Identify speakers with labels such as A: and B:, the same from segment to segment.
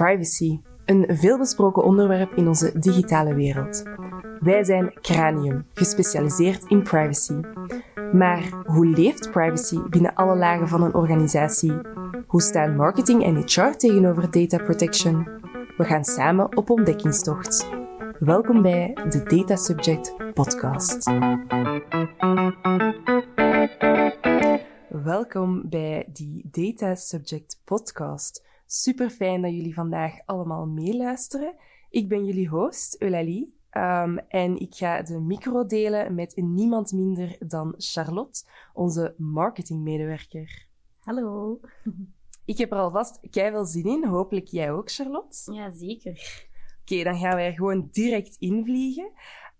A: Privacy, een veelbesproken onderwerp in onze digitale wereld. Wij zijn Cranium, gespecialiseerd in privacy. Maar hoe leeft privacy binnen alle lagen van een organisatie? Hoe staan marketing en HR tegenover data protection? We gaan samen op ontdekkingstocht. Welkom bij de Data Subject Podcast. Welkom bij die Data Subject Podcast. Super fijn dat jullie vandaag allemaal meeluisteren. Ik ben jullie host, Eulalie. Um, en ik ga de micro delen met niemand minder dan Charlotte, onze marketingmedewerker.
B: Hallo.
A: Ik heb er alvast veel zin in. Hopelijk jij ook, Charlotte.
B: Ja, zeker.
A: Oké, dan gaan wij er gewoon direct invliegen.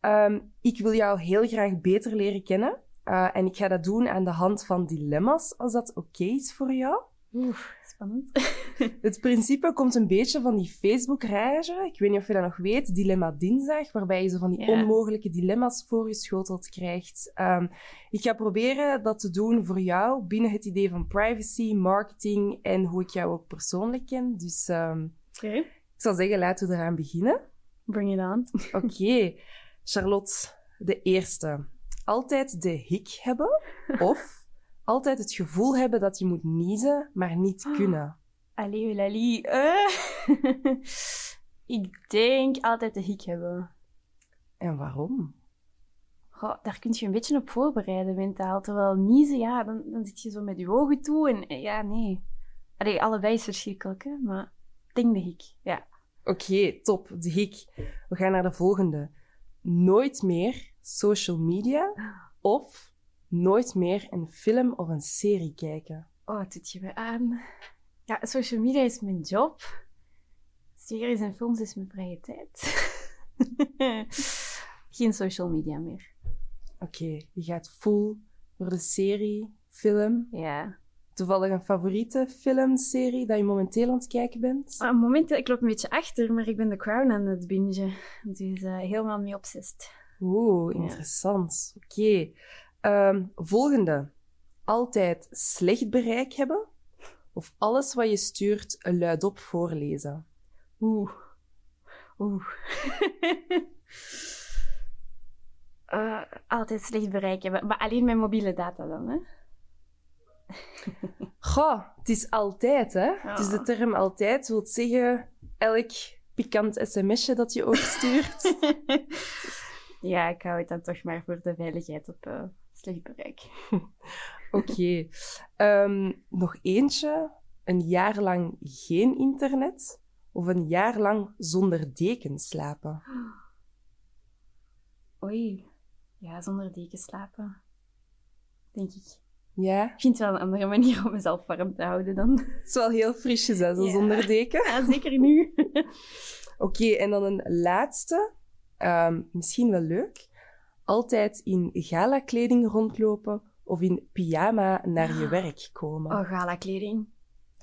A: Um, ik wil jou heel graag beter leren kennen. Uh, en ik ga dat doen aan de hand van dilemma's, als dat oké is voor jou.
B: Oeh, spannend.
A: Het principe komt een beetje van die Facebook-rage. Ik weet niet of je dat nog weet, Dilemma Dinsdag, waarbij je zo van die
B: Ja.
A: onmogelijke dilemma's voorgeschoteld krijgt. Um, ik ga proberen dat te doen voor jou binnen het idee van privacy, marketing en hoe ik jou ook persoonlijk ken. Dus um,
B: Oké,
A: ik zou zeggen, laten we eraan beginnen.
B: bring it on.
A: Oké, Charlotte, de eerste. Altijd de hik hebben of altijd het gevoel hebben dat je moet niezen, maar niet kunnen.
B: Allee, Eulalie. Eh. ik denk altijd de hik hebben.
A: En waarom?
B: Goh, daar kun je een beetje op voorbereiden mentaal. Terwijl niezen, ja, dan, dan zit je zo met je ogen toe en eh, ja, nee. Allee, allebei is verschrikkelijk, hè. Maar ik denk de hik, ja.
A: Oké, top, de hik. We gaan naar de volgende. Nooit meer social media of nooit meer een film of een serie kijken.
B: Oh, het doet je me aan. Ja, social media is mijn job. Series en films is mijn vrije tijd. Geen social media meer.
A: Oké, je gaat full voor de serie, film.
B: Ja.
A: Toevallig een favoriete filmserie dat je momenteel aan het kijken bent?
B: Maar momenteel, ik loop een beetje achter, maar ik ben The Crown aan het bingen. Dus eh, helemaal mee obsessed.
A: Oeh,
B: Ja.
A: interessant. Oké. Ehm, volgende. Altijd slecht bereik hebben of alles wat je stuurt luidop voorlezen?
B: Oeh. Oeh. Eh, altijd slecht bereik hebben. Maar alleen met mobiele data dan, hè?
A: Goh, het is altijd, hè? Het is de term altijd. wil zeggen elk pikant sms'je dat je ook stuurt.
B: ja, ik hou het dan toch maar voor de veiligheid op eh, slecht bereik.
A: Oké. Ehm, nog eentje. Een jaar lang geen internet of een jaar lang zonder deken slapen?
B: Oei. Ja, zonder deken slapen. Denk ik.
A: Ja,
B: Ik vind het wel een andere manier om mezelf warm te houden dan.
A: het is wel heel frisjes, hè, zo
B: Ja.
A: zonder deken.
B: Ja, zeker nu.
A: Oké, en dan een laatste. Ehm, misschien wel leuk. Altijd in gala-kleding rondlopen of in pyjama naar je werk komen.
B: Oh, gala-kleding.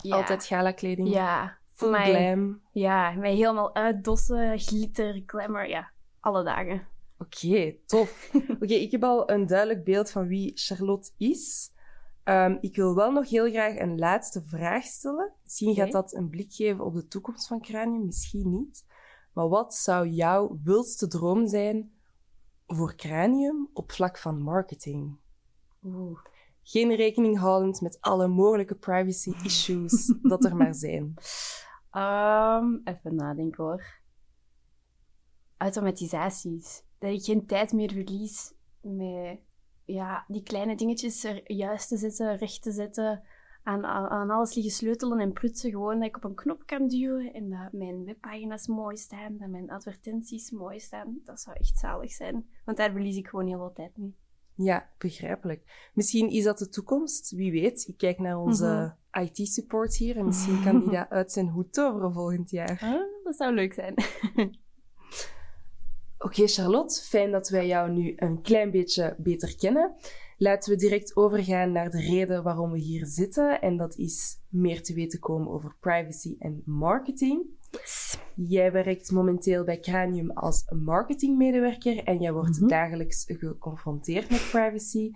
B: Ja.
A: Altijd gala-kleding.
B: Ja.
A: Full
B: mij-
A: glam.
B: Ja, mij helemaal uitdossen, glitter, glamour. Ja, alle dagen.
A: Oké, tof. Oké, ik heb al een duidelijk beeld van wie Charlotte is. Ehm, ik wil wel nog heel graag een laatste vraag stellen. Misschien gaat dat een blik geven op de toekomst van Cranium, misschien niet. Maar wat zou jouw wildste droom zijn voor Cranium op vlak van marketing?
B: Oeh.
A: Geen rekening houdend met alle mogelijke privacy issues dat er maar zijn.
B: Ehm, even nadenken hoor. Automatisaties. Dat ik geen tijd meer verlies met ja, die kleine dingetjes er juist te zetten, recht te zetten. Aan, aan, alles liggen sleutelen en prutsen. Gewoon dat ik op een knop kan duwen en dat mijn webpagina's mooi staan, dat mijn advertenties mooi staan. Dat zou echt zalig zijn. Want daar verlies ik gewoon heel veel tijd mee.
A: Ja, begrijpelijk. Misschien is dat de toekomst, wie weet. Ik kijk naar onze IT-support hier en misschien kan die dat uit zijn hoed toveren volgend jaar.
B: Ah, dat zou leuk zijn.
A: Oké, Charlotte, fijn dat wij jou nu een klein beetje beter kennen. Laten we direct overgaan naar de reden waarom we hier zitten. En dat is meer te weten komen over privacy en marketing.
B: Yes.
A: Jij werkt momenteel bij Cranium als marketingmedewerker en jij wordt
B: Mhm.
A: dagelijks geconfronteerd met privacy.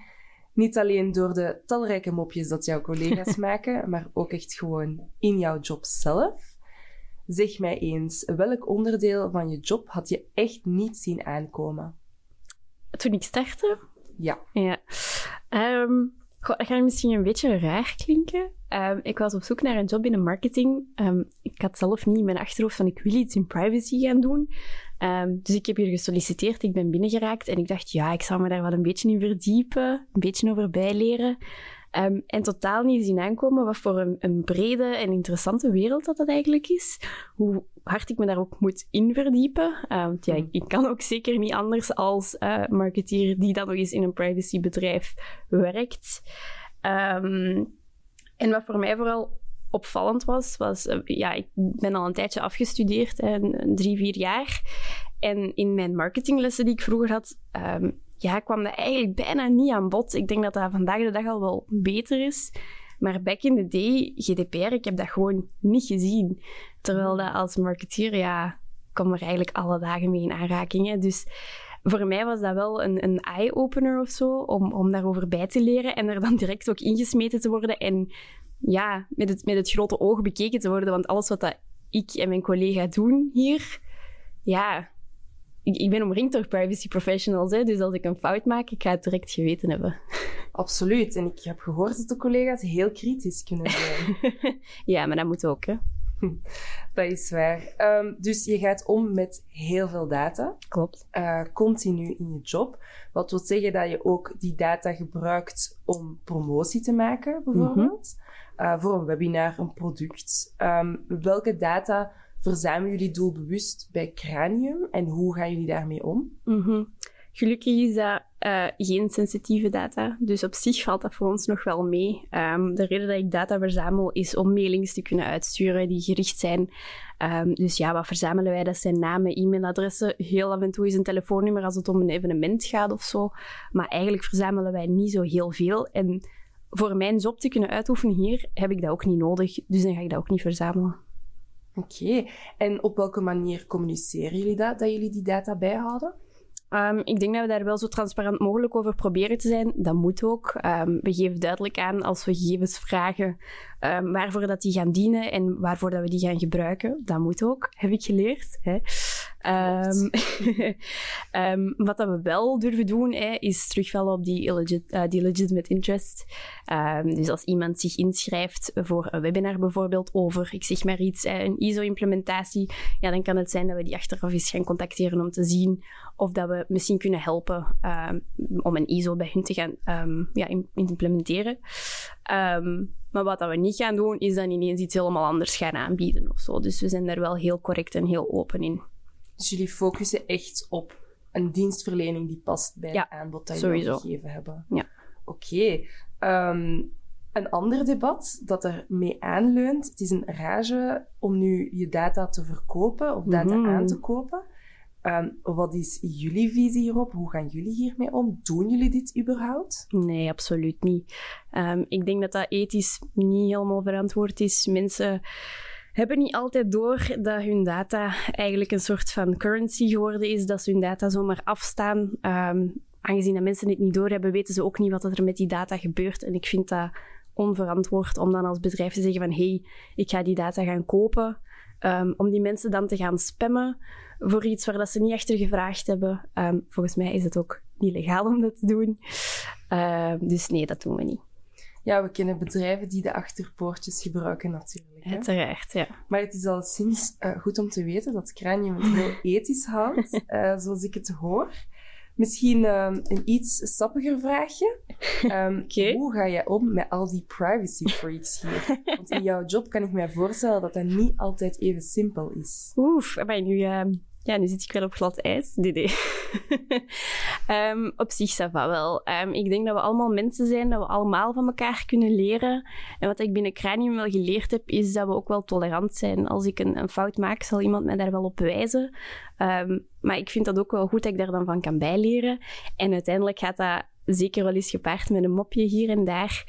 A: Niet alleen door de talrijke mopjes dat jouw collega's maken, maar ook echt gewoon in jouw job zelf. Zeg mij eens, welk onderdeel van je job had je echt niet zien aankomen?
B: Toen ik startte?
A: Ja.
B: Ja. Ehm, goh, dat gaat misschien een beetje raar klinken. Ehm, ik was op zoek naar een job in de marketing. Ehm, ik had zelf niet in mijn achterhoofd van ik wil iets in privacy gaan doen. dus ik heb hier gesolliciteerd, ik ben binnengeraakt en ik dacht, ja, ik zou me daar wel een beetje in verdiepen, een beetje over bijleren. Um, en totaal niet zien aankomen wat voor een, een, brede en interessante wereld dat dat eigenlijk is. Hoe hard ik me daar ook moet in verdiepen. Um, ja, ik, ik, kan ook zeker niet anders als uh, marketeer die dan nog eens in een privacybedrijf werkt. Um, en wat voor mij vooral opvallend was, was, uh, ja, ik ben al een tijdje afgestudeerd, een, drie, vier jaar. En in mijn marketinglessen die ik vroeger had, um, ja, kwam dat eigenlijk bijna niet aan bod. Ik denk dat dat vandaag de dag al wel beter is. Maar back in the day, GDPR, ik heb dat gewoon niet gezien. Terwijl dat als marketeer, ja, kom er eigenlijk alle dagen mee in aanraking. Dus voor mij was dat wel een, een eye-opener of zo, om, om daarover bij te leren en er dan direct ook ingesmeten te worden en ja, met het, met het grote oog bekeken te worden. Want alles wat dat ik en mijn collega doen hier, ja, ik, ik, ben omringd door privacy professionals, hè, dus als ik een fout maak, ik ga het direct geweten hebben.
A: Absoluut. En ik heb gehoord dat de collega's heel kritisch kunnen zijn.
B: ja, maar dat moet ook, hè.
A: Dat is waar. Um, dus je gaat om met heel veel data.
B: Klopt.
A: Uh, continu in je job. Wat wil zeggen dat je ook die data gebruikt om promotie te maken, bijvoorbeeld. Mm -hmm. uh, voor een webinar, een product. Um, welke data verzamelen jullie doelbewust bij Cranium en hoe gaan jullie daarmee om?
B: -hmm. Gelukkig is dat uh, geen sensitieve data, dus op zich valt dat voor ons nog wel mee. Um, de reden dat ik data verzamel is om mailings te kunnen uitsturen die gericht zijn. Um, dus ja, wat verzamelen wij? Dat zijn namen, e-mailadressen. Heel af en toe is een telefoonnummer als het om een evenement gaat of zo. Maar eigenlijk verzamelen wij niet zo heel veel. En voor mijn job te kunnen uitoefenen hier heb ik dat ook niet nodig, dus dan ga ik dat ook niet verzamelen.
A: Oké, en op welke manier communiceren jullie dat, dat jullie die data bijhouden?
B: Um, ik denk dat we daar wel zo transparant mogelijk over proberen te zijn. Dat moet ook. Um, we geven duidelijk aan als we gegevens vragen um, waarvoor dat die gaan dienen en waarvoor dat we die gaan gebruiken. Dat moet ook, heb ik geleerd. Hè. Um, wat dat we wel durven doen, hè, is terugvallen op die, illegit, uh, die legitimate interest. Um, dus als iemand zich inschrijft voor een webinar bijvoorbeeld over, ik zeg maar iets, een ISO-implementatie, ja, dan kan het zijn dat we die achteraf eens gaan contacteren om te zien of dat we misschien kunnen helpen om een ISO bij hun te gaan ja, implementeren. maar wat dat we niet gaan doen, is dan ineens iets helemaal anders gaan aanbieden of zo. Dus we zijn daar wel heel correct en heel open in.
A: Dus jullie focussen echt op een dienstverlening die past bij
B: ja,
A: het aanbod dat
B: jullie
A: gegeven hebben.
B: Ja.
A: Oké. Okay. Um, een ander debat dat er mee aanleunt, het is een rage om nu je data te verkopen of data mm -hmm. aan te kopen. Um, wat is jullie visie hierop? Hoe gaan jullie hiermee om? Doen jullie dit überhaupt?
B: Nee, absoluut niet. Um, ik denk dat dat ethisch niet helemaal verantwoord is. Mensen hebben niet altijd door dat hun data eigenlijk een soort van currency geworden is, dat ze hun data zomaar afstaan. Um, aangezien dat mensen het niet doorhebben, weten ze ook niet wat er met die data gebeurt. En ik vind dat onverantwoord om dan als bedrijf te zeggen van hé, hey, ik ga die data gaan kopen. Um, om die mensen dan te gaan spammen voor iets waar dat ze niet achter gevraagd hebben. Um, volgens mij is het ook niet legaal om dat te doen. Dus nee, dat doen we niet.
A: Ja, we kennen bedrijven die de achterpoortjes gebruiken natuurlijk. Hè?
B: Uiteraard, ja.
A: Maar het is al sinds uh, goed om te weten dat Cranium het heel ethisch houdt, uh, zoals ik het hoor. Misschien um, een iets sappiger vraagje. Um,
B: okay.
A: Hoe ga jij om met al die privacy freaks hier? Want in jouw job kan ik mij voorstellen dat dat niet altijd even simpel is.
B: Oef, maar nu... Uh ja, nu zit ik wel op glad ijs. Nee, um, op zich, wel. Um, ik denk dat we allemaal mensen zijn, dat we allemaal van elkaar kunnen leren. En wat ik binnen Cranium wel geleerd heb, is dat we ook wel tolerant zijn. Als ik een, een fout maak, zal iemand mij daar wel op wijzen. Um, maar ik vind dat ook wel goed dat ik daar dan van kan bijleren. En uiteindelijk gaat dat zeker wel eens gepaard met een mopje hier en daar.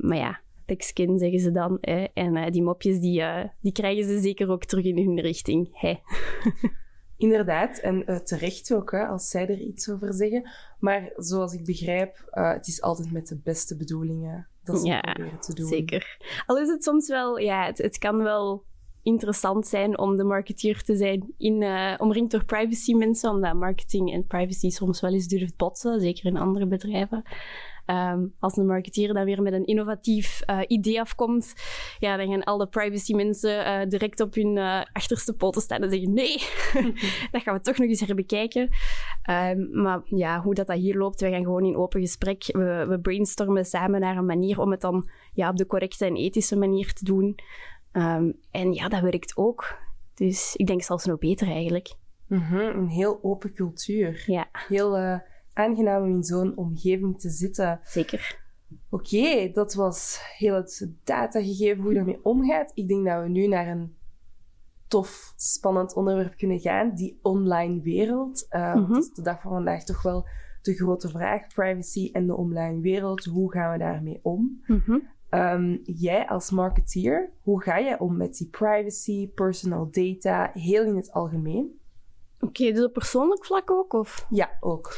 B: maar ja, thick skin zeggen ze dan. Hè. En uh, die mopjes, die, uh, die krijgen ze zeker ook terug in hun richting. Hey.
A: Inderdaad, en uh, terecht ook, hè, als zij er iets over zeggen. Maar zoals ik begrijp, uh, het is altijd met de beste bedoelingen dat ze
B: ja,
A: proberen te doen.
B: zeker. Al is het soms wel, ja, het, het kan wel interessant zijn om de marketeer te zijn in, uh, omringd door privacy mensen, omdat marketing en privacy soms wel eens durft botsen, zeker in andere bedrijven. Um, als een marketeer dan weer met een innovatief uh, idee afkomt, ja, dan gaan al de privacy mensen uh, direct op hun uh, achterste poten staan en zeggen nee, dat gaan we toch nog eens herbekijken. Um, maar ja, hoe dat, dat hier loopt, we gaan gewoon in open gesprek. We, we brainstormen samen naar een manier om het dan ja, op de correcte en ethische manier te doen. Um, en ja, dat werkt ook. Dus ik denk zelfs nog beter eigenlijk.
A: Mm -hmm, een heel open cultuur.
B: Ja.
A: Heel aangenaam om in zo'n omgeving te zitten.
B: Zeker.
A: Oké, okay, dat was heel het datagegeven, hoe je daarmee omgaat. Ik denk dat we nu naar een tof, spannend onderwerp kunnen gaan. Die online wereld. Uh, mm -hmm. Dat is de dag van vandaag toch wel de grote vraag. Privacy en de online wereld. Hoe gaan we daarmee om?
B: Mm -hmm.
A: Um, jij als marketeer, hoe ga jij om met die privacy, personal data, heel in het algemeen?
B: Oké, okay, dus op persoonlijk vlak ook? Of?
A: Ja, ook.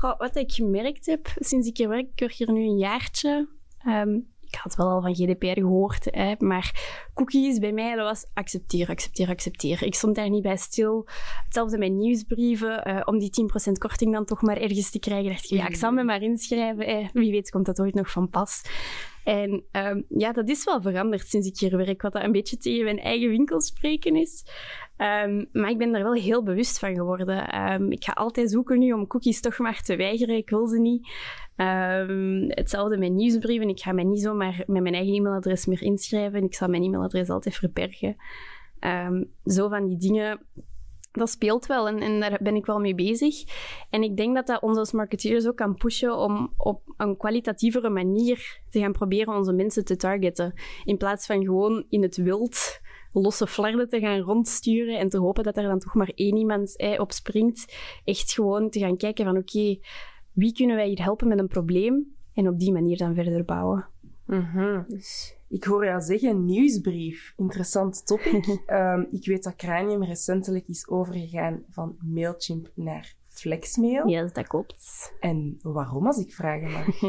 B: Wat ik gemerkt heb sinds ik hier werk, ik werk hier nu een jaartje. Um, ik had wel al van GDPR gehoord, hè, maar cookies bij mij, dat was accepteer, accepteer, accepteer. Ik stond daar niet bij stil. Hetzelfde met nieuwsbrieven. Uh, om die 10% korting dan toch maar ergens te krijgen, dacht ik, ja, ik zal me maar inschrijven. Eh, wie weet komt dat ooit nog van pas. En um, ja, dat is wel veranderd sinds ik hier werk, wat dat een beetje tegen mijn eigen winkel spreken is. Um, maar ik ben daar wel heel bewust van geworden. Um, ik ga altijd zoeken nu om cookies toch maar te weigeren. Ik wil ze niet. hetzelfde met nieuwsbrieven. Ik ga mij niet zomaar met mijn eigen e-mailadres meer inschrijven. Ik zal mijn e-mailadres altijd verbergen. zo van die dingen dat speelt wel en, en, daar ben ik wel mee bezig. En ik denk dat dat ons als marketeers ook kan pushen om op een kwalitatievere manier te gaan proberen onze mensen te targeten. In plaats van gewoon in het wild losse flarden te gaan rondsturen en te hopen dat er dan toch maar één iemand eh, op springt. Echt gewoon te gaan kijken van oké, okay, wie kunnen wij hier helpen met een probleem? En op die manier dan verder bouwen.
A: Mm -hmm. dus ik hoor jou zeggen, nieuwsbrief. Interessant topic. um, ik weet dat Cranium recentelijk is overgegaan van Mailchimp naar Flexmail.
B: Ja, dat klopt.
A: En waarom, als ik vragen mag?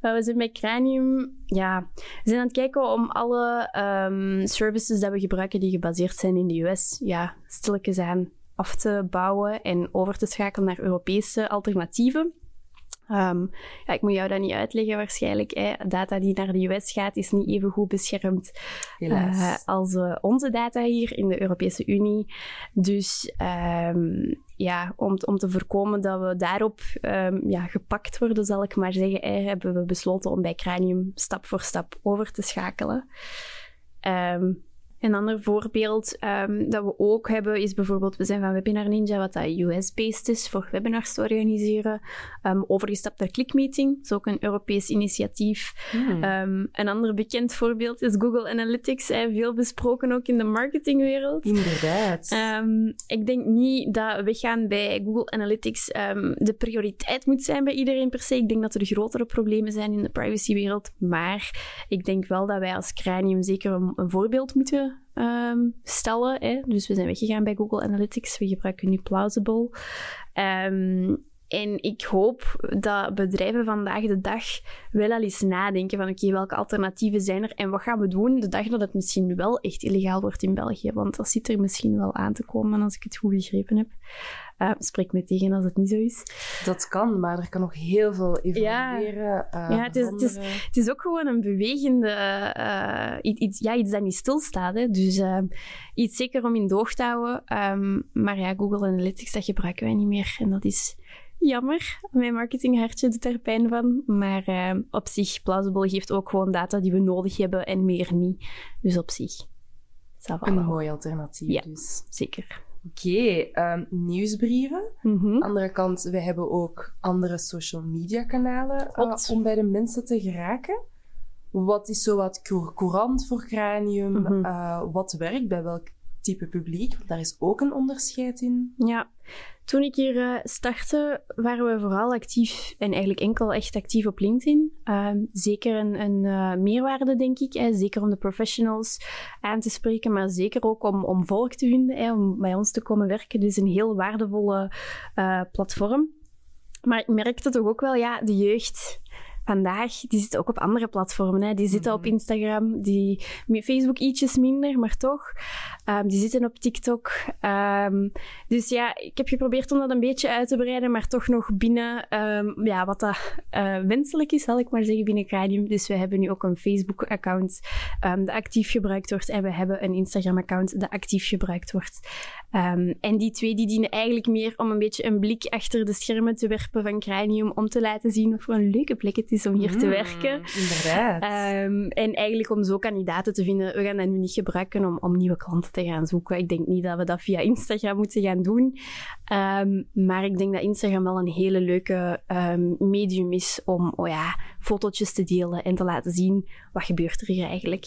B: we zijn bij Cranium, ja, we zijn aan het kijken om alle um, services dat we gebruiken die gebaseerd zijn in de US, ja, stilletjes aan af te bouwen en over te schakelen naar Europese alternatieven. Um, ja, ik moet jou dat niet uitleggen waarschijnlijk. Hè. Data die naar de US gaat, is niet even goed beschermd uh, als uh, onze data hier in de Europese Unie. Dus um, ja, om, om te voorkomen dat we daarop um, ja, gepakt worden, zal ik maar zeggen, hebben we besloten om bij Cranium stap voor stap over te schakelen. Um, een ander voorbeeld um, dat we ook hebben is bijvoorbeeld, we zijn van Webinar Ninja, wat dat US-based is voor webinars te organiseren, um, overgestapt naar ClickMeeting. Dat is ook een Europees initiatief. Hmm. Um, een ander bekend voorbeeld is Google Analytics, veel besproken ook in de marketingwereld.
A: Inderdaad.
B: ik denk niet dat weggaan bij Google Analytics de prioriteit moet zijn bij iedereen per se. Ik denk dat er grotere problemen zijn in de privacywereld, maar ik denk wel dat wij als Cranium zeker een, een voorbeeld moeten um, stellen. Hè. Dus we zijn weggegaan bij Google Analytics. We gebruiken nu Plausible. Um, en ik hoop dat bedrijven vandaag de dag wel al eens nadenken van oké, okay, welke alternatieven zijn er en wat gaan we doen de dag dat het misschien wel echt illegaal wordt in België. Want dat zit er misschien wel aan te komen als ik het goed begrepen heb. Uh, spreek me tegen als het niet zo is.
A: Dat kan, maar er kan nog heel veel evolueren.
B: Ja, uh, ja het, is, het, is, het is ook gewoon een bewegende... Uh, iets, ja, iets dat niet stilstaat. Hè. Dus iets zeker om in doog te houden. Um, maar ja, Google Analytics, dat gebruiken wij niet meer. En dat is jammer. Mijn marketinghartje doet er pijn van. Maar uh, op zich, Plausible geeft ook gewoon data die we nodig hebben en meer niet. Dus op zich.
A: Een mooi alternatief
B: ja,
A: dus.
B: zeker.
A: Oké, okay, um, nieuwsbrieven.
B: Mm -hmm.
A: andere kant, we hebben ook andere social media kanalen uh, om bij de mensen te geraken. Wat is zo wat courant voor Cranium? Mm -hmm. uh, wat werkt bij welk type publiek? Want daar is ook een onderscheid in.
B: Ja, toen ik hier uh, startte, waren we vooral actief en eigenlijk enkel echt actief op LinkedIn. Uh, zeker een, een uh, meerwaarde, denk ik. Hè. Zeker om de professionals aan te spreken, maar zeker ook om, om volk te vinden, hè, om bij ons te komen werken. Dus een heel waardevolle uh, platform. Maar ik merkte toch ook wel, ja, de jeugd vandaag, die zitten ook op andere platformen. Hè. Die zitten op
A: Mhm.
B: Instagram, die, Facebook ietsjes minder, maar toch. Ehm, die zitten op TikTok. Ehm, dus ja, ik heb geprobeerd om dat een beetje uit te breiden, maar toch nog binnen ehm, ja, wat dat eh, wenselijk is, zal ik maar zeggen, binnen Cranium. Dus we hebben nu ook een Facebook-account dat actief gebruikt wordt en we hebben een Instagram-account dat actief gebruikt wordt. En die twee die dienen eigenlijk meer om een beetje een blik achter de schermen te werpen van Cranium, om te laten zien wat voor een leuke plek het is om hier te
A: Mm,
B: werken.
A: Inderdaad.
B: Ehm, en eigenlijk om zo kandidaten te vinden. We gaan dat nu niet gebruiken om, om nieuwe klanten te gaan zoeken. Ik denk niet dat we dat via Instagram moeten gaan doen. Ehm, maar ik denk dat Instagram wel een hele leuke ehm, medium is om oh ja, fotootjes te delen en te laten zien wat gebeurt er hier eigenlijk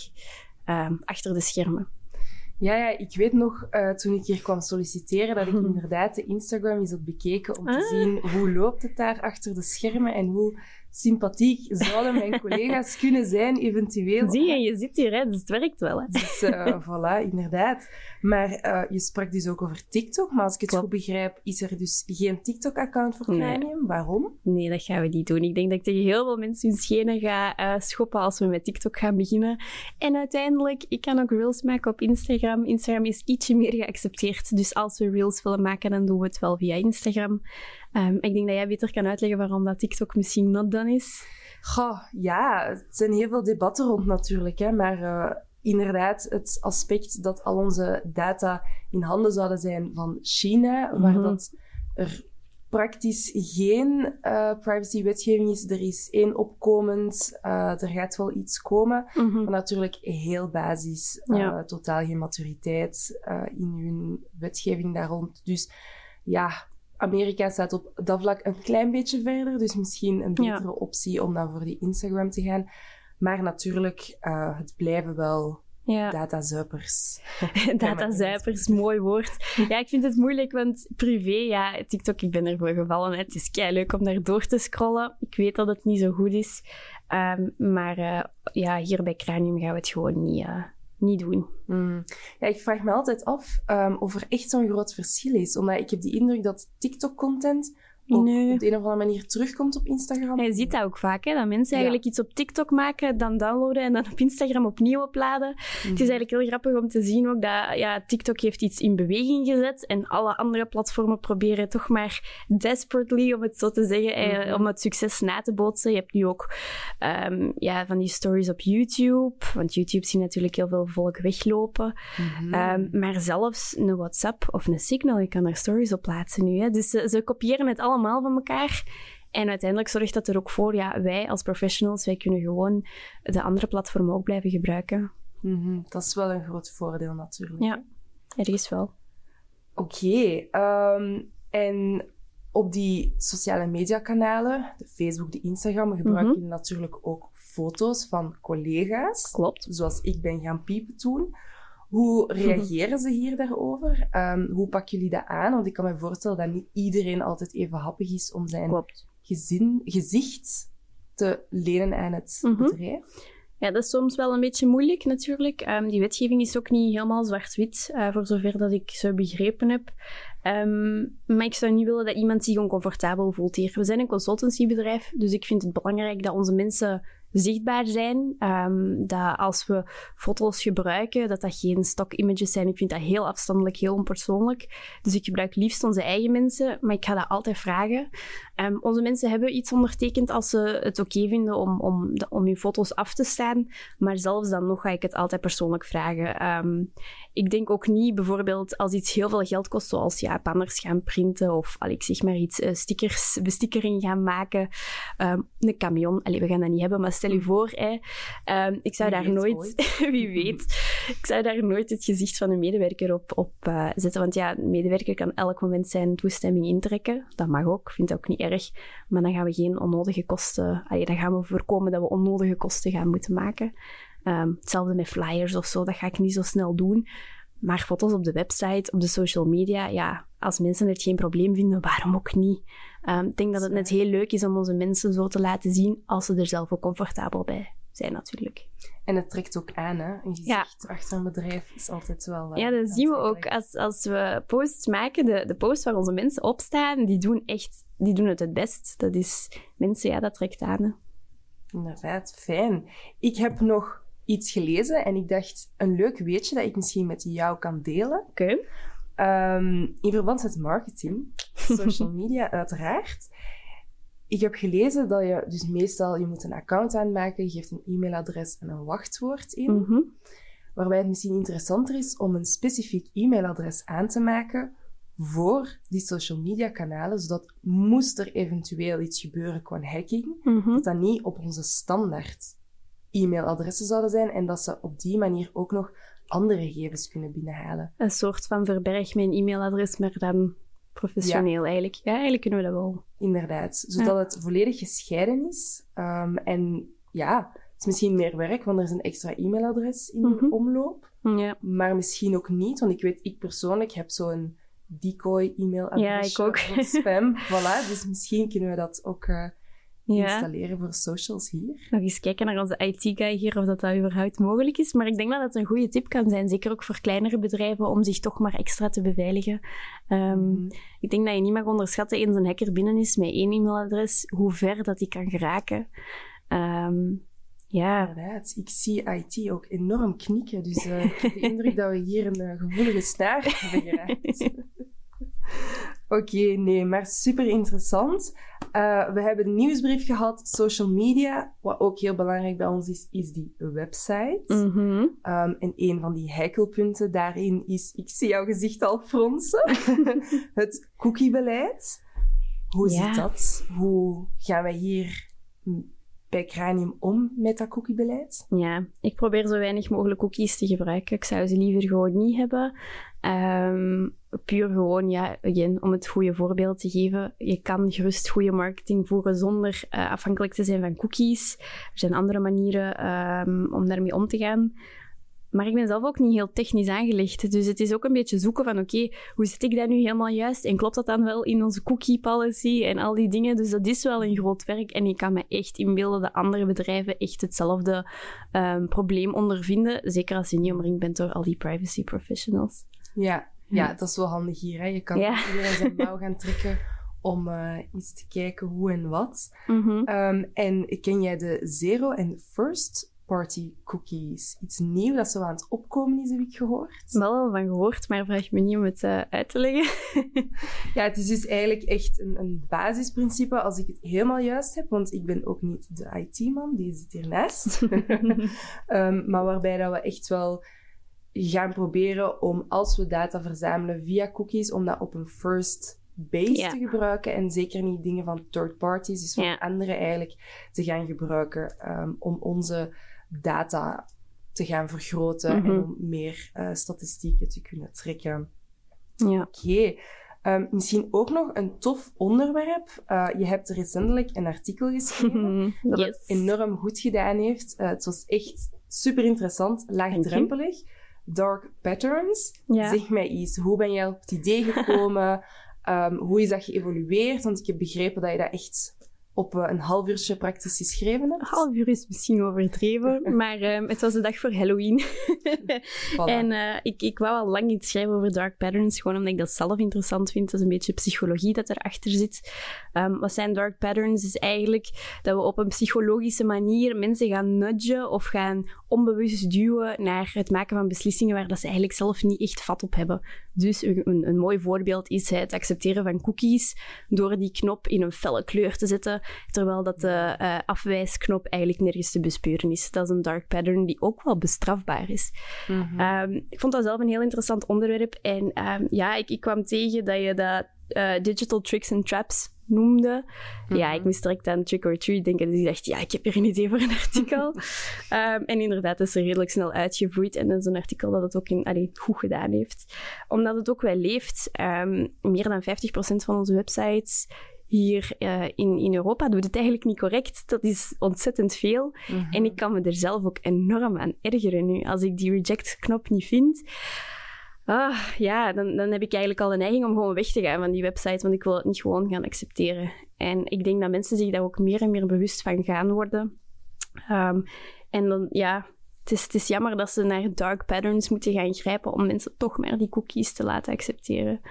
B: achter de schermen.
A: Ja, ja, ik weet nog eh, toen ik hier kwam solliciteren dat ik inderdaad de Instagram eens had bekeken om te
B: Ah.
A: zien hoe loopt het daar achter de schermen en hoe sympathiek zouden mijn collega's kunnen zijn eventueel.
B: Zie je, je zit hier, hè, dus het werkt wel. Hè?
A: Dus eh, voilà, inderdaad. Maar eh, je sprak dus ook over TikTok, maar als ik het
B: Klopt.
A: goed begrijp, is er dus geen TikTok-account voor
B: Nee.
A: Cranium. Waarom?
B: Nee, dat gaan we niet doen. Ik denk dat ik tegen heel veel mensen hun schenen ga eh, schoppen als we met TikTok gaan beginnen. En uiteindelijk, ik kan ook reels maken op Instagram. Instagram is ietsje meer geaccepteerd. Dus als we reels willen maken, dan doen we het wel via Instagram. Ehm, ik denk dat jij beter kan uitleggen waarom dat TikTok misschien not done is.
A: Goh, ja, het zijn heel veel debatten rond natuurlijk, hè, maar eh, inderdaad, het aspect dat al onze data in handen zouden zijn van China, waar
B: Mhm.
A: dat er praktisch geen eh privacy-wetgeving is. Er is één opkomend, eh, er gaat wel iets komen, maar natuurlijk heel basis,
B: Ja.
A: totaal geen maturiteit in hun wetgeving daar rond. Dus ja, Amerika staat op dat vlak een klein beetje verder, dus misschien een
B: Ja.
A: betere optie om dan voor die Instagram te gaan. Maar natuurlijk, eh, het blijven wel
B: Ja.
A: datazuipers.
B: Datazuipers, mooi woord. Ja, ik vind het moeilijk, want privé, ja, TikTok, ik ben ervoor gevallen. hè. Het is kei leuk om daar door te scrollen. Ik weet dat het niet zo goed is. Ehm, maar eh, ja, hier bij Cranium gaan we het gewoon niet, eh, niet doen.
A: Hmm. Ja, ik vraag me altijd af ehm, of er echt zo'n groot verschil is. Omdat ik heb die indruk dat TikTok-content ook
B: Nee.
A: op de een of andere manier terugkomt op Instagram.
B: Je ziet dat ook vaak, hè, dat mensen
A: Ja.
B: eigenlijk iets op TikTok maken, dan downloaden en dan op Instagram opnieuw opladen.
A: Mhm.
B: Het is eigenlijk heel grappig om te zien ook dat ja, TikTok heeft iets in beweging gezet en alle andere platformen proberen toch maar desperately, om het zo te zeggen, eh,
A: Mhm.
B: om het succes na te bootsen. Je hebt nu ook ehm, ja, van die stories op YouTube, want YouTube ziet natuurlijk heel veel volk weglopen.
A: Mhm.
B: Ehm, maar zelfs een WhatsApp of een Signal, je kan daar stories op plaatsen nu. Hè. Dus ze, ze kopiëren het allemaal van elkaar. En uiteindelijk zorgt dat er ook voor, ja, wij als professionals, wij kunnen gewoon de andere platformen ook blijven gebruiken.
A: Mhm. Dat is wel een groot voordeel natuurlijk.
B: Ja, ergens wel.
A: Oké, ehm, en op die sociale mediakanalen, de Facebook, de Instagram, gebruik
B: Mhm.
A: je natuurlijk ook foto's van collega's.
B: Klopt.
A: Zoals ik ben gaan piepen toen. Hoe reageren ze hier daarover? Ehm, hoe pakken jullie dat aan? Want ik kan me voorstellen dat niet iedereen altijd even happig is om zijn
B: Klopt.
A: gezin, gezicht te lenen aan het
B: Mhm.
A: bedrijf.
B: Ja, dat is soms wel een beetje moeilijk natuurlijk. Ehm, die wetgeving is ook niet helemaal zwart-wit, eh, voor zover dat ik ze begrepen heb. Ehm, maar ik zou niet willen dat iemand zich oncomfortabel voelt hier. We zijn een consultancybedrijf, dus ik vind het belangrijk dat onze mensen zichtbaar zijn. Ehm, dat als we foto's gebruiken, dat dat geen stock images zijn. Ik vind dat heel afstandelijk, heel onpersoonlijk. Dus ik gebruik liefst onze eigen mensen, maar ik ga dat altijd vragen. Ehm, onze mensen hebben iets ondertekend als ze het oké vinden om, om, de- om hun foto's af te staan. Maar zelfs dan nog ga ik het altijd persoonlijk vragen. Ehm, ik denk ook niet bijvoorbeeld als iets heel veel geld kost, zoals ja, banners gaan printen of al ik zeg maar iets, eh, stickers, bestikkering gaan maken. Ehm, een camion, Allee, we gaan dat niet hebben, maar stel je voor, hè, ik zou
A: Wie
B: daar nooit,
A: ooit.
B: wie weet, ik zou daar nooit het gezicht van een medewerker op, op eh, zetten. Want ja, een medewerker kan elk moment zijn toestemming intrekken. Dat mag ook, ik vind dat ook niet erg. Maar dan gaan we geen onnodige kosten... Allee, dan gaan we voorkomen dat we onnodige kosten gaan moeten maken. Ehm, hetzelfde met flyers of zo, dat ga ik niet zo snel doen. Maar foto's op de website, op de social media, ja, als mensen het geen probleem vinden, waarom ook niet? Ehm, ik denk dat het net heel leuk is om onze mensen zo te laten zien, als ze er zelf ook comfortabel bij zijn natuurlijk.
A: En het trekt ook aan, hè? Een gezicht achter een bedrijf is altijd wel... eh,
B: Ja, dat zien we ook als, als we posts maken. De, de posts waar onze mensen op staan, die doen echt die doen het het best. Dat is mensen, ja, dat trekt aan. hè.
A: Inderdaad, fijn. Ik heb nog iets gelezen en ik dacht een leuk weetje dat ik misschien met jou kan delen.
B: Oké.
A: Ehm, in verband met marketing, social media uiteraard. Ik heb gelezen dat je dus meestal je moet een account aanmaken, je geeft een e-mailadres en een wachtwoord in.
B: Mhm.
A: Waarbij het misschien interessanter is om een specifiek e-mailadres aan te maken voor die social media kanalen, zodat moest er eventueel iets gebeuren qua hacking,
B: Mhm.
A: dat dat niet op onze standaard e-mailadressen zouden zijn en dat ze op die manier ook nog andere gegevens kunnen binnenhalen.
B: Een soort van verberg mijn e-mailadres, maar dan professioneel eigenlijk. Ja, eigenlijk kunnen we dat wel.
A: Inderdaad, zodat het volledig gescheiden is. Ehm, en ja, het is misschien meer werk, want er is een extra e-mailadres in
B: Mhm.
A: omloop.
B: Ja,
A: Maar misschien ook niet, want ik weet, ik persoonlijk heb zo'n decoy e-mailadres.
B: Ja, ik ook.
A: Spam, voilà. Dus misschien kunnen we dat ook eh,
B: ja.
A: installeren voor socials hier.
B: Nog eens kijken naar onze IT-guy hier of dat, dat überhaupt mogelijk is. Maar ik denk dat het een goede tip kan zijn, zeker ook voor kleinere bedrijven, om zich toch maar extra te beveiligen. Ehm,
A: Mhm.
B: Ik denk dat je niet mag onderschatten, eens een hacker binnen is met één e-mailadres, hoe ver dat die kan geraken. Ehm, ja,
A: Inderdaad, ik zie IT ook enorm knikken. Dus eh, ik heb de indruk dat we hier een eh, gevoelige snaar hebben geraakt. Oké, nee, maar super interessant. Eh, we hebben een nieuwsbrief gehad, social media. Wat ook heel belangrijk bij ons is, is die website.
B: Mhm.
A: Ehm, en een van die heikelpunten daarin is, ik zie jouw gezicht al fronsen, het cookiebeleid. Hoe
B: Ja.
A: zit dat? Hoe gaan wij hier bij Cranium om met dat cookiebeleid?
B: Ja, ik probeer zo weinig mogelijk cookies te gebruiken. Ik zou ze liever gewoon niet hebben. Ehm, puur gewoon, ja, om het goede voorbeeld te geven. Je kan gerust goede marketing voeren zonder eh, afhankelijk te zijn van cookies. Er zijn andere manieren ehm, om daarmee om te gaan. Maar ik ben zelf ook niet heel technisch aangelegd. Dus het is ook een beetje zoeken van, oké, hoe zit ik dat nu helemaal juist? En klopt dat dan wel in onze cookie policy en al die dingen? Dus dat is wel een groot werk. En ik kan me echt inbeelden dat andere bedrijven echt hetzelfde ehm, probleem ondervinden. Zeker als je niet omringd bent door al die privacy professionals.
A: Ja, ja, dat is wel handig hier. Hè? Je kan
B: Ja.
A: iedereen zijn mouw gaan trekken om eh, eens te kijken hoe en wat.
B: Mhm.
A: Ehm, en ken jij de zero en first party cookies? Iets nieuw dat zo aan het opkomen is, heb ik gehoord.
B: Wel al van gehoord, maar vraag me niet om het eh, uit te leggen.
A: Ja, het is dus eigenlijk echt een, een basisprincipe, als ik het helemaal juist heb, want ik ben ook niet de IT-man, die zit hiernaast. Ehm, maar waarbij dat we echt wel gaan proberen om, als we data verzamelen via cookies, om dat op een first base te gebruiken en zeker niet dingen van third parties, dus van anderen eigenlijk te gaan gebruiken ehm, om onze data te gaan vergroten
B: Mhm.
A: en om meer eh, statistieken te kunnen trekken.
B: ja.
A: Oké. Ehm, misschien ook nog een tof onderwerp. Eh, je hebt recentelijk een artikel geschreven dat het enorm goed gedaan heeft. Eh, het was echt super interessant, laagdrempelig. Dark patterns.
B: Ja.
A: Zeg mij iets. Hoe ben jij op het idee gekomen? Ehm, hoe is dat geëvolueerd? Want ik heb begrepen dat je dat echt op eh, een half uurtje praktisch geschreven hebt.
B: Een half uur is misschien overdreven, maar ehm, het was de dag voor Halloween.
A: Voilà.
B: En eh, ik, ik wou al lang iets schrijven over dark patterns, gewoon omdat ik dat zelf interessant vind. Dat is een beetje psychologie dat erachter zit. Ehm, wat zijn dark patterns? Is eigenlijk dat we op een psychologische manier mensen gaan nudgen of gaan onbewust duwen naar het maken van beslissingen waar dat ze eigenlijk zelf niet echt vat op hebben. Dus een, een mooi voorbeeld is het accepteren van cookies door die knop in een felle kleur te zetten, terwijl dat de eh, afwijsknop eigenlijk nergens te bespeuren is. Dat is een dark pattern die ook wel bestrafbaar is.
A: Mhm.
B: Ehm, ik vond dat zelf een heel interessant onderwerp. En ehm, ja, ik, ik kwam tegen dat je dat eh, digital tricks and traps noemde. Ja, ik moest direct aan trick or treat denken. Dus ik dacht, ja, ik heb hier een idee voor een artikel. Ehm, en inderdaad, het is er redelijk snel uitgevloeid. En dat is een artikel dat het ook in, allee, goed gedaan heeft. Omdat het ook wel leeft. Meer dan 50% van onze websites hier eh, in, in Europa doet het eigenlijk niet correct. Dat is ontzettend veel.
A: Mhm.
B: En ik kan me er zelf ook enorm aan ergeren nu. Als ik die reject-knop niet vind, ah, ja, dan, dan heb ik eigenlijk al de neiging om gewoon weg te gaan van die website, want ik wil het niet gewoon gaan accepteren. En ik denk dat mensen zich daar ook meer en meer bewust van gaan worden. Ehm, en dan, ja, het is, het is jammer dat ze naar dark patterns moeten gaan grijpen om mensen toch maar die cookies te laten accepteren.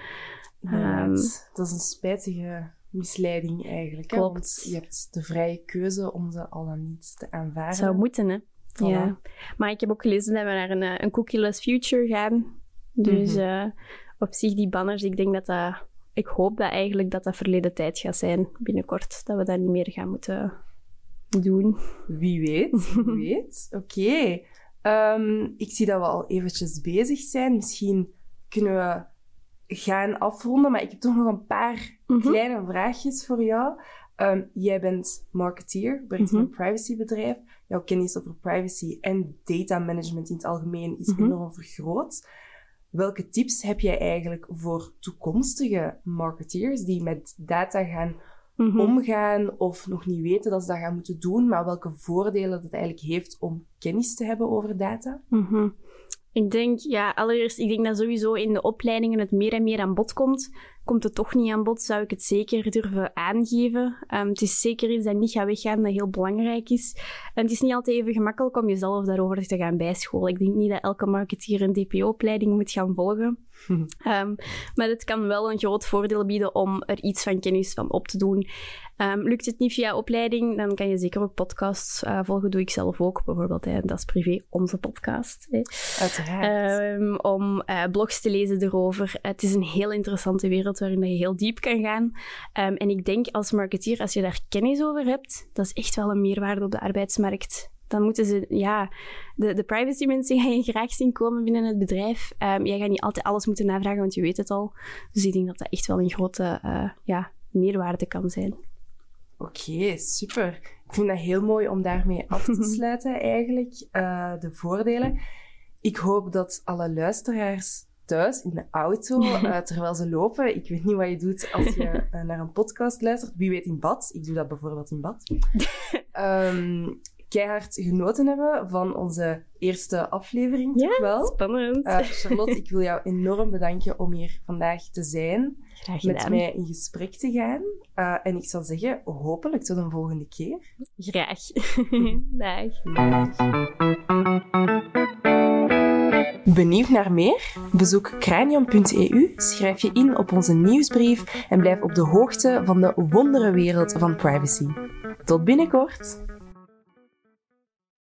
B: Ehm,
A: dat is een spijtige misleiding eigenlijk. hè?
B: Klopt.
A: Want je hebt de vrije keuze om ze al dan niet te aanvaarden.
B: Zou moeten, hè.
A: Voilà.
B: Ja. Maar ik heb ook gelezen dat we naar een, eh, een cookieless future gaan. Dus
A: Mhm.
B: eh, op zich, die banners, ik denk dat dat... Ik hoop dat eigenlijk dat dat verleden tijd gaat zijn binnenkort. Dat we dat niet meer gaan moeten doen.
A: Wie weet, wie weet. Oké. Ehm, ik zie dat we al eventjes bezig zijn. Misschien kunnen we gaan afronden, maar ik heb toch nog een paar
B: Mhm.
A: kleine vraagjes voor jou. Ehm, jij bent marketeer, werkt in
B: Mhm.
A: een privacybedrijf. Jouw kennis over privacy en data management in het algemeen is
B: Mhm.
A: enorm vergroot. Welke tips heb jij eigenlijk voor toekomstige marketeers die met data gaan
B: Mhm.
A: omgaan of nog niet weten dat ze dat gaan moeten doen, maar welke voordelen het eigenlijk heeft om kennis te hebben over data?
B: Mhm. Ik denk, ja, allereerst, ik denk dat sowieso in de opleidingen het meer en meer aan bod komt. Komt het toch niet aan bod, zou ik het zeker durven aangeven. Ehm, het is zeker iets dat niet gaat weggaan, dat heel belangrijk is. En het is niet altijd even gemakkelijk om jezelf daarover te gaan bijscholen. Ik denk niet dat elke marketeer een DPO-opleiding moet gaan volgen. Ehm, maar het kan wel een groot voordeel bieden om er iets van kennis van op te doen. Ehm, lukt het niet via opleiding, dan kan je zeker ook podcasts eh, volgen. Doe ik zelf ook, bijvoorbeeld hè, Dat is Privé, onze podcast. Hè.
A: Uiteraard.
B: Ehm, om eh, blogs te lezen erover. Het is een heel interessante wereld waarin je heel diep kan gaan. En ik denk als marketeer, als je daar kennis over hebt, dat is echt wel een meerwaarde op de arbeidsmarkt. Dan moeten ze, ja, de, de privacy mensen gaan je graag zien komen binnen het bedrijf. Ehm, jij gaat niet altijd alles moeten navragen, want je weet het al. Dus ik denk dat dat echt wel een grote eh, ja, meerwaarde kan zijn.
A: Oké, super. Ik vind dat heel mooi om daarmee af te sluiten, eigenlijk, eh, de voordelen. Ik hoop dat alle luisteraars thuis in de auto, eh, terwijl ze lopen, ik weet niet wat je doet als je naar een podcast luistert, wie weet in bad, ik doe dat bijvoorbeeld in bad, Ehm keihard genoten hebben van onze eerste aflevering, toch wel?
B: spannend.
A: Eh, Charlotte, ik wil jou enorm bedanken om hier vandaag te zijn,
B: Graag
A: met mij in gesprek te gaan. Eh, en ik zou zeggen, hopelijk tot een volgende keer.
B: Graag. Dag.
A: Benieuwd naar meer? Bezoek cranium.eu, schrijf je in op onze nieuwsbrief en blijf op de hoogte van de wonderenwereld van privacy. Tot binnenkort!